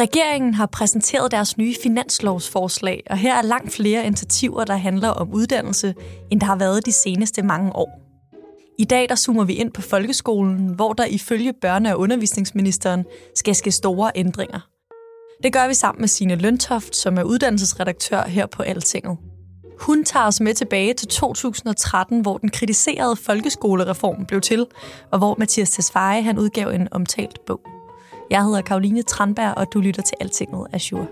Regeringen har præsenteret deres nye finanslovsforslag, og her er langt flere initiativer, der handler om uddannelse, end der har været de seneste mange år. I dag der zoomer vi ind på folkeskolen, hvor der ifølge børne- og undervisningsministeren skal ske store ændringer. Det gør vi sammen med Signe Løntoft, som er uddannelsesredaktør her på Altinget. Hun tager os med tilbage til 2013, hvor den kritiserede folkeskolereform blev til, og hvor Mathias Tesfaye han udgav en omtalt bog. Jeg hedder Karoline Tranberg, og du lytter til Altinget Azure.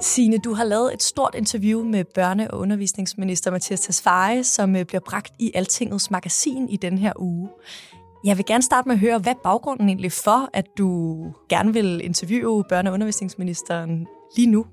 Signe, du har lavet et stort interview med børne- og undervisningsminister Mathias Tesfaye, som øh, bliver bragt i Altingets magasin i den her uge. Jeg vil gerne starte med at høre, hvad baggrunden egentlig for, at du gerne vil interviewe børne- og undervisningsministeren lige nu?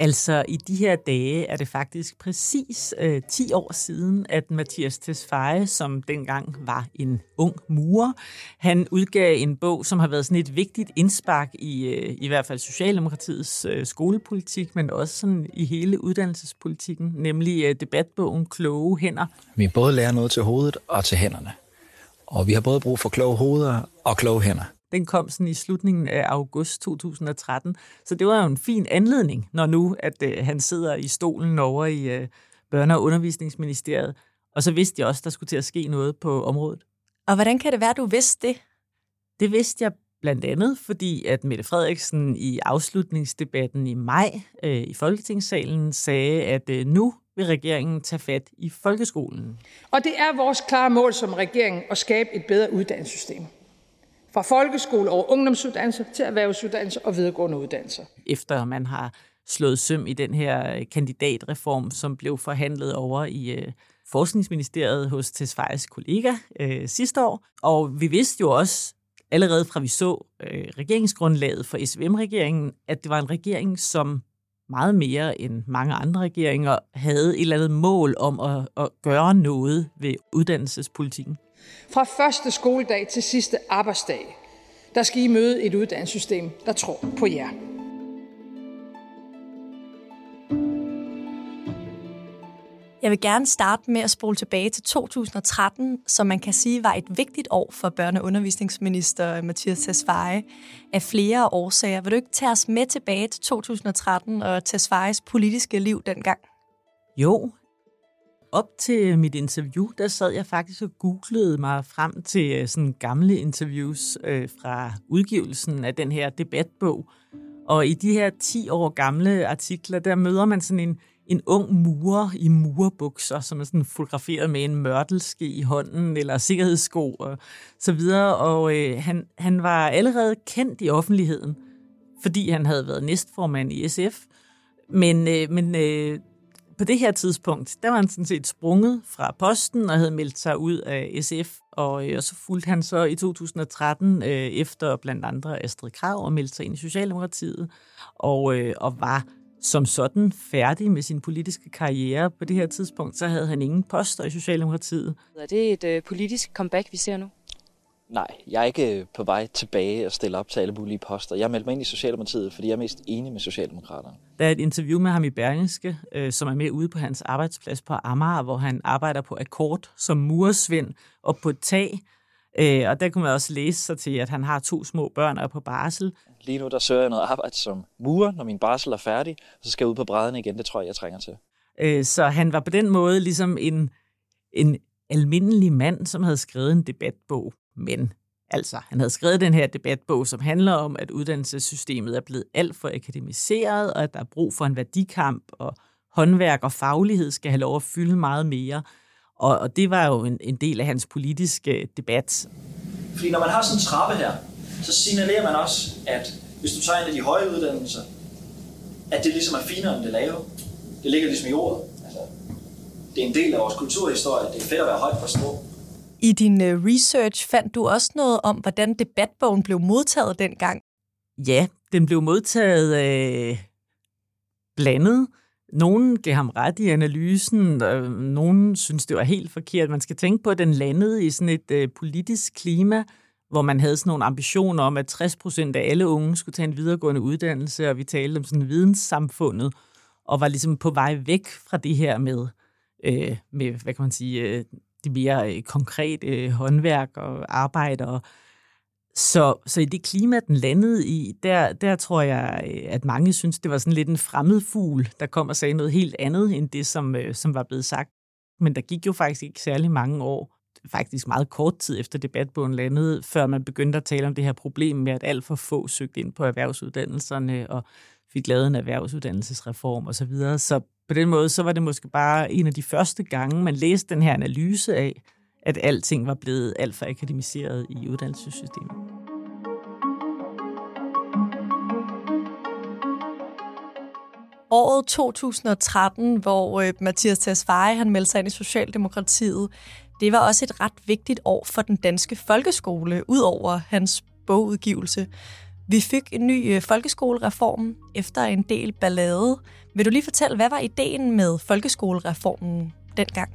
Altså, i de her dage er det faktisk præcis øh, 10 år siden, at Mathias Tesfaye, som dengang var en ung murer, han udgav en bog, som har været sådan et vigtigt indspark i øh, i hvert fald Socialdemokratiets øh, skolepolitik, men også sådan i hele uddannelsespolitikken, nemlig øh, debatbogen Kloge Hænder. Vi både lærer noget til hovedet og til hænderne. Og vi har både brug for kloge hoveder og kloge hænder. Den kom sådan i slutningen af august 2013. Så det var jo en fin anledning, når nu at øh, han sidder i stolen over i øh, Børne- og Undervisningsministeriet. Og så vidste jeg også, der skulle til at ske noget på området. Og hvordan kan det være, du vidste det? Det vidste jeg blandt andet, fordi at Mette Frederiksen i afslutningsdebatten i maj øh, i Folketingssalen sagde, at øh, nu vil regeringen tage fat i folkeskolen. Og det er vores klare mål som regering at skabe et bedre uddannelsessystem. Fra folkeskole over ungdomsuddannelser til erhvervsuddannelser og videregående uddannelser. Efter man har slået søm i den her øh, kandidatreform, som blev forhandlet over i øh, Forskningsministeriet hos Tesfajs kollega øh, sidste år. Og vi vidste jo også, allerede fra vi så øh, regeringsgrundlaget for SVM-regeringen, at det var en regering, som meget mere end mange andre regeringer havde et eller andet mål om at, at gøre noget ved uddannelsespolitikken. Fra første skoledag til sidste arbejdsdag, der skal I møde et uddannelsessystem, der tror på jer. Jeg vil gerne starte med at spole tilbage til 2013, som man kan sige var et vigtigt år for børne- og undervisningsminister Mathias Tesfaye af flere årsager. Vil du ikke tage os med tilbage til 2013 og Tesfayes politiske liv dengang? Jo, op til mit interview, der sad jeg faktisk og googlede mig frem til øh, sådan gamle interviews øh, fra udgivelsen af den her debatbog. Og i de her 10 år gamle artikler, der møder man sådan en, en ung murer i murerbukser, som er sådan fotograferet med en mørtelske i hånden, eller sikkerhedssko og så videre. Og øh, han, han var allerede kendt i offentligheden, fordi han havde været næstformand i SF. Men, øh, men øh, på det her tidspunkt, der var han sådan set sprunget fra posten og havde meldt sig ud af SF, og, øh, og så fulgte han så i 2013 øh, efter blandt andre Astrid Krav og meldte sig ind i Socialdemokratiet, og, øh, og var som sådan færdig med sin politiske karriere. På det her tidspunkt, så havde han ingen poster i Socialdemokratiet. Er det et øh, politisk comeback, vi ser nu? Nej, jeg er ikke øh, på vej tilbage og stille op til alle mulige poster. Jeg har meldt mig ind i Socialdemokratiet, fordi jeg er mest enig med Socialdemokraterne. Der er et interview med ham i Berlingske, øh, som er med ude på hans arbejdsplads på Amager, hvor han arbejder på akkord som muresvend og på tag. Øh, og der kunne man også læse sig til, at han har to små børn og er på barsel. Lige nu der søger jeg noget arbejde som murer, når min barsel er færdig, så skal jeg ud på brædderne igen. Det tror jeg, jeg trænger til. Øh, så han var på den måde ligesom en, en almindelig mand, som havde skrevet en debatbog. Men altså, han havde skrevet den her debatbog, som handler om, at uddannelsessystemet er blevet alt for akademiseret, og at der er brug for en værdikamp, og håndværk og faglighed skal have lov at fylde meget mere. Og, og det var jo en, en del af hans politiske øh, debat. Fordi når man har sådan en trappe her, så signalerer man også, at hvis du tager en af de høje uddannelser, at det ligesom er finere end det lave. Det ligger ligesom i ordet. Altså, det er en del af vores kulturhistorie. Det er fedt at være højt på strå. I din øh, research fandt du også noget om, hvordan debatbogen blev modtaget dengang. Ja, den blev modtaget øh, blandet. Nogen gav ham ret i analysen, og nogen synes, det var helt forkert. Man skal tænke på, at den landede i sådan et øh, politisk klima, hvor man havde sådan nogle ambitioner om, at 60 procent af alle unge skulle tage en videregående uddannelse, og vi talte om sådan videnssamfundet, og var ligesom på vej væk fra det her med, øh, med hvad kan man sige, øh, det mere øh, konkrete øh, håndværk og arbejde. Og så, så i det klima, den landede i, der, der tror jeg, øh, at mange synes, det var sådan lidt en fremmed fugl, der kom og sagde noget helt andet, end det, som, øh, som var blevet sagt. Men der gik jo faktisk ikke særlig mange år, faktisk meget kort tid efter debatbogen landede, før man begyndte at tale om det her problem med, at alt for få søgte ind på erhvervsuddannelserne og fik lavet en erhvervsuddannelsesreform osv. Så, videre. så på den måde, så var det måske bare en af de første gange, man læste den her analyse af, at alting var blevet alt for akademiseret i uddannelsessystemet. Året 2013, hvor øh, Mathias Tesfaye han meldte sig ind i Socialdemokratiet, det var også et ret vigtigt år for den danske folkeskole, ud over hans bogudgivelse. Vi fik en ny øh, folkeskolereform efter en del ballade. Vil du lige fortælle, hvad var ideen med folkeskolereformen dengang?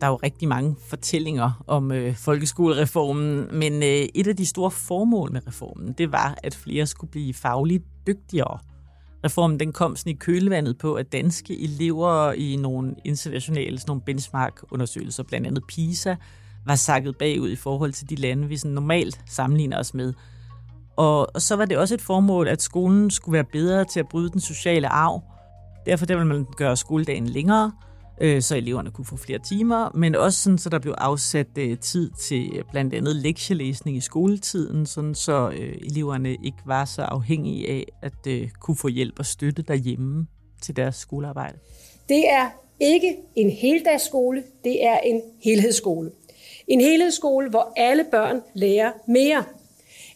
Der er jo rigtig mange fortællinger om øh, folkeskolereformen, men øh, et af de store formål med reformen, det var, at flere skulle blive fagligt dygtigere. Reformen den kom sådan i kølvandet på, at danske elever i nogle internationale sådan nogle benchmark-undersøgelser, blandt andet PISA, var sakket bagud i forhold til de lande, vi sådan normalt sammenligner os med. Og, og så var det også et formål, at skolen skulle være bedre til at bryde den sociale arv. Derfor der ville man gøre skoledagen længere, øh, så eleverne kunne få flere timer, men også sådan, så der blev afsat øh, tid til øh, blandt andet lektielæsning i skoletiden, sådan så øh, eleverne ikke var så afhængige af at øh, kunne få hjælp og støtte derhjemme til deres skolearbejde. Det er ikke en heldagsskole, det er en helhedsskole. En helhedsskole, hvor alle børn lærer mere.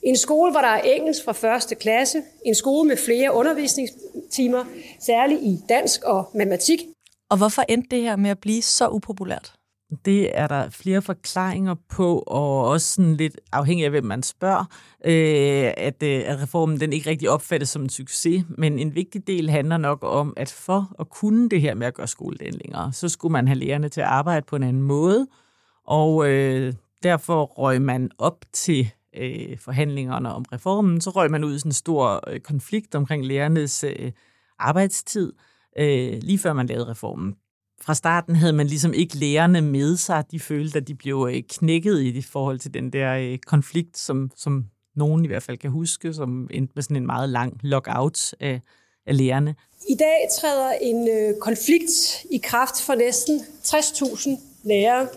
En skole, hvor der er engelsk fra første klasse. En skole med flere undervisningstimer, særligt i dansk og matematik. Og hvorfor endte det her med at blive så upopulært? Det er der flere forklaringer på, og også sådan lidt afhængig af, hvem man spørger, øh, at, øh, at reformen den ikke rigtig opfattes som en succes. Men en vigtig del handler nok om, at for at kunne det her med at gøre skoledagen længere, så skulle man have lærerne til at arbejde på en anden måde, og øh, derfor røg man op til øh, forhandlingerne om reformen, så røg man ud i sådan en stor øh, konflikt omkring lærernes øh, arbejdstid, øh, lige før man lavede reformen. Fra starten havde man ligesom ikke lærerne med sig. De følte, at de blev øh, knækket i det forhold til den der øh, konflikt, som, som nogen i hvert fald kan huske, som endte med sådan en meget lang lockout af, af lærerne. I dag træder en øh, konflikt i kraft for næsten 60.000 lærere.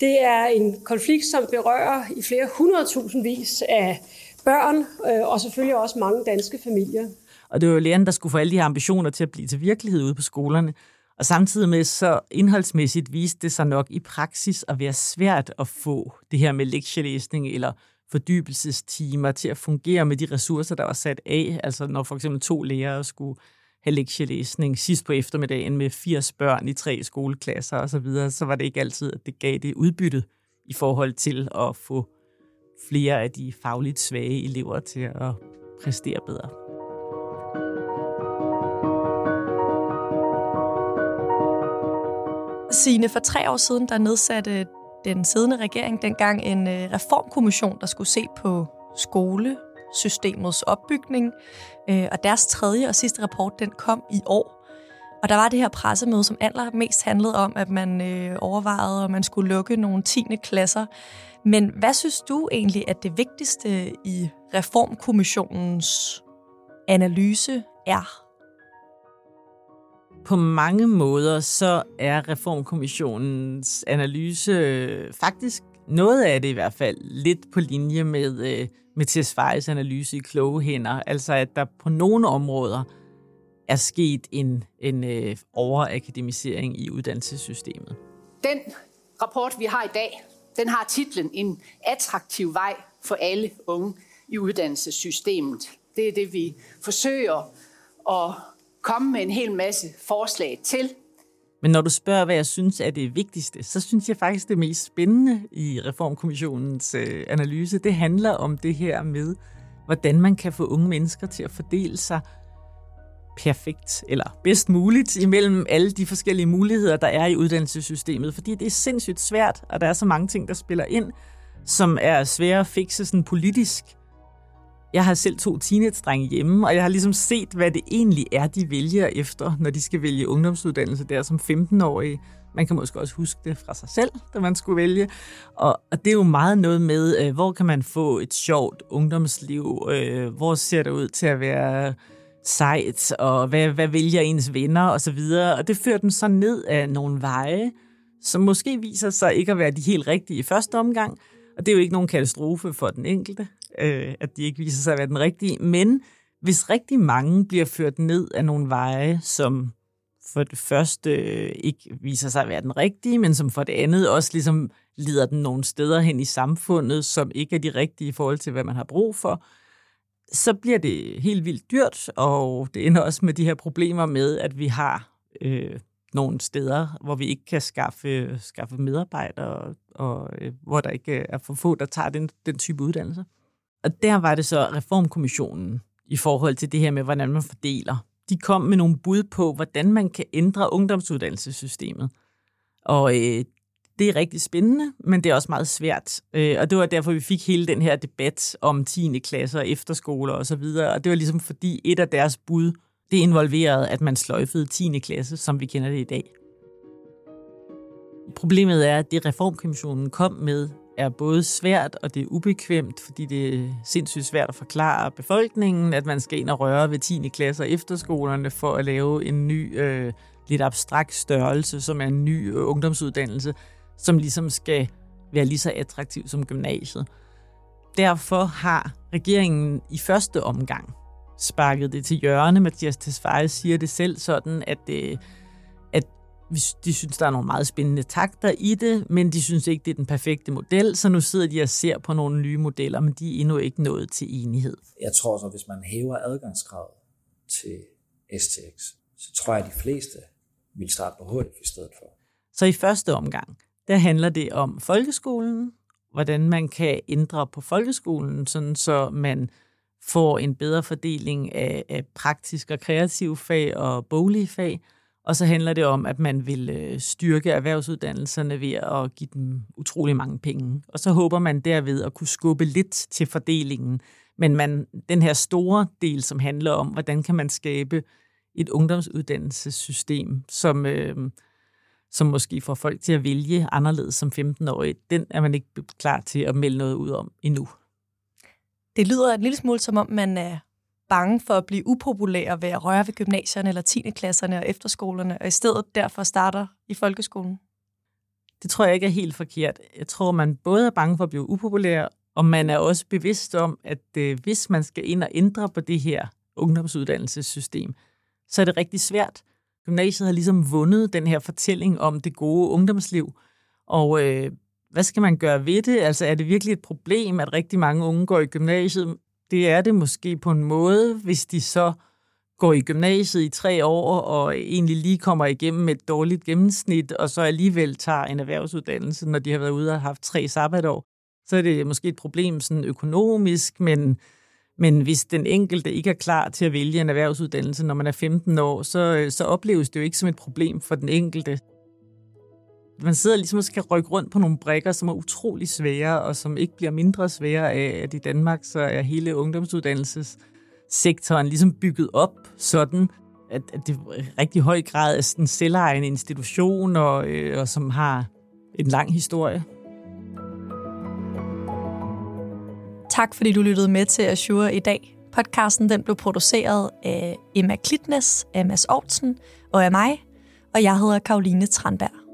Det er en konflikt, som berører i flere hundredtusindvis af børn, øh, og selvfølgelig også mange danske familier. Og det var jo lærerne, der skulle få alle de her ambitioner til at blive til virkelighed ude på skolerne. Og samtidig med så indholdsmæssigt viste det sig nok i praksis at være svært at få det her med lektielæsning eller fordybelsestimer til at fungere med de ressourcer, der var sat af. Altså når for eksempel to lærere skulle have lektielæsning sidst på eftermiddagen med 80 børn i tre skoleklasser osv., så, videre, så var det ikke altid, at det gav det udbyttet i forhold til at få flere af de fagligt svage elever til at præstere bedre. Signe, for tre år siden, der nedsatte den siddende regering dengang en øh, reformkommission, der skulle se på skole, skolesystemets opbygning. Øh, og deres tredje og sidste rapport, den kom i år. Og der var det her pressemøde, som allermest handlede om, at man øh, overvejede, at man skulle lukke nogle 10. klasser. Men hvad synes du egentlig, at det vigtigste i reformkommissionens analyse er? på mange måder så er Reformkommissionens analyse øh, faktisk noget af det i hvert fald lidt på linje med, øh, med Tesfayes analyse i kloge hænder. Altså at der på nogle områder er sket en, en øh, overakademisering i uddannelsessystemet. Den rapport, vi har i dag, den har titlen En attraktiv vej for alle unge i uddannelsessystemet. Det er det, vi forsøger at komme med en hel masse forslag til. Men når du spørger, hvad jeg synes er det vigtigste, så synes jeg faktisk, det mest spændende i Reformkommissionens øh, analyse, det handler om det her med, hvordan man kan få unge mennesker til at fordele sig perfekt eller bedst muligt imellem alle de forskellige muligheder, der er i uddannelsessystemet. Fordi det er sindssygt svært, og der er så mange ting, der spiller ind, som er svære at fikse sådan politisk. Jeg har selv to teenage-drenge hjemme, og jeg har ligesom set, hvad det egentlig er, de vælger efter, når de skal vælge ungdomsuddannelse der som 15-årige. Man kan måske også huske det fra sig selv, da man skulle vælge. Og, og det er jo meget noget med, øh, hvor kan man få et sjovt ungdomsliv? Øh, hvor ser det ud til at være sejt? Og hvad, hvad vælger ens venner? Og så videre. Og det fører dem så ned af nogle veje, som måske viser sig ikke at være de helt rigtige i første omgang. Og det er jo ikke nogen katastrofe for den enkelte øh, at de ikke viser sig at være den rigtige. Men hvis rigtig mange bliver ført ned af nogle veje, som for det første ikke viser sig at være den rigtige, men som for det andet også ligesom lider den nogle steder hen i samfundet, som ikke er de rigtige i forhold til, hvad man har brug for, så bliver det helt vildt dyrt, og det ender også med de her problemer med, at vi har øh, nogle steder, hvor vi ikke kan skaffe, skaffe medarbejdere, og, og øh, hvor der ikke er for få, der tager den, den type uddannelse. Og der var det så Reformkommissionen i forhold til det her med, hvordan man fordeler. De kom med nogle bud på, hvordan man kan ændre ungdomsuddannelsessystemet. Og øh, det er rigtig spændende, men det er også meget svært. Øh, og det var derfor, vi fik hele den her debat om 10. klasser, efterskoler osv. Og, så videre. og det var ligesom fordi et af deres bud, det involverede, at man sløjfede 10. klasse, som vi kender det i dag. Problemet er, at det reformkommissionen kom med, er både svært og det er ubekvemt, fordi det er sindssygt svært at forklare befolkningen, at man skal ind og røre ved 10. klasse og efterskolerne for at lave en ny, øh, lidt abstrakt størrelse, som er en ny øh, ungdomsuddannelse, som ligesom skal være lige så attraktiv som gymnasiet. Derfor har regeringen i første omgang sparket det til hjørne. Mathias Tesfaye siger det selv sådan, at øh, de synes, der er nogle meget spændende takter i det, men de synes ikke, det er den perfekte model, så nu sidder de og ser på nogle nye modeller, men de er endnu ikke nået til enighed. Jeg tror så, hvis man hæver adgangskravet til STX, så tror jeg, at de fleste vil starte på HF i stedet for. Så i første omgang, der handler det om folkeskolen, hvordan man kan ændre på folkeskolen, sådan så man får en bedre fordeling af, af praktisk og kreativ fag og boglige fag, og så handler det om, at man vil øh, styrke erhvervsuddannelserne ved at give dem utrolig mange penge. Og så håber man derved at kunne skubbe lidt til fordelingen. Men man, den her store del, som handler om, hvordan kan man skabe et ungdomsuddannelsessystem, som, øh, som måske får folk til at vælge anderledes som 15-årige, den er man ikke klar til at melde noget ud om endnu. Det lyder en lille smule som om, man er bange for at blive upopulær ved at røre ved gymnasierne eller 10. klasserne og efterskolerne, og i stedet derfor starter i folkeskolen? Det tror jeg ikke er helt forkert. Jeg tror, man både er bange for at blive upopulær, og man er også bevidst om, at øh, hvis man skal ind og ændre på det her ungdomsuddannelsessystem, så er det rigtig svært. Gymnasiet har ligesom vundet den her fortælling om det gode ungdomsliv, og øh, hvad skal man gøre ved det? Altså er det virkelig et problem, at rigtig mange unge går i gymnasiet det er det måske på en måde, hvis de så går i gymnasiet i tre år og egentlig lige kommer igennem med et dårligt gennemsnit, og så alligevel tager en erhvervsuddannelse, når de har været ude og haft tre sabbatår. Så er det måske et problem sådan økonomisk, men, men hvis den enkelte ikke er klar til at vælge en erhvervsuddannelse, når man er 15 år, så, så opleves det jo ikke som et problem for den enkelte. Man sidder ligesom og skal rykke rundt på nogle brækker, som er utrolig svære, og som ikke bliver mindre svære af, at i Danmark så er hele ungdomsuddannelsessektoren ligesom bygget op sådan, at, at det er rigtig høj grad er en selvejende institution, og, øh, og som har en lang historie. Tak fordi du lyttede med til Azure i dag. Podcasten den blev produceret af Emma Klitnes, af Mads Aarhusen og af mig, og jeg hedder Karoline Tranberg.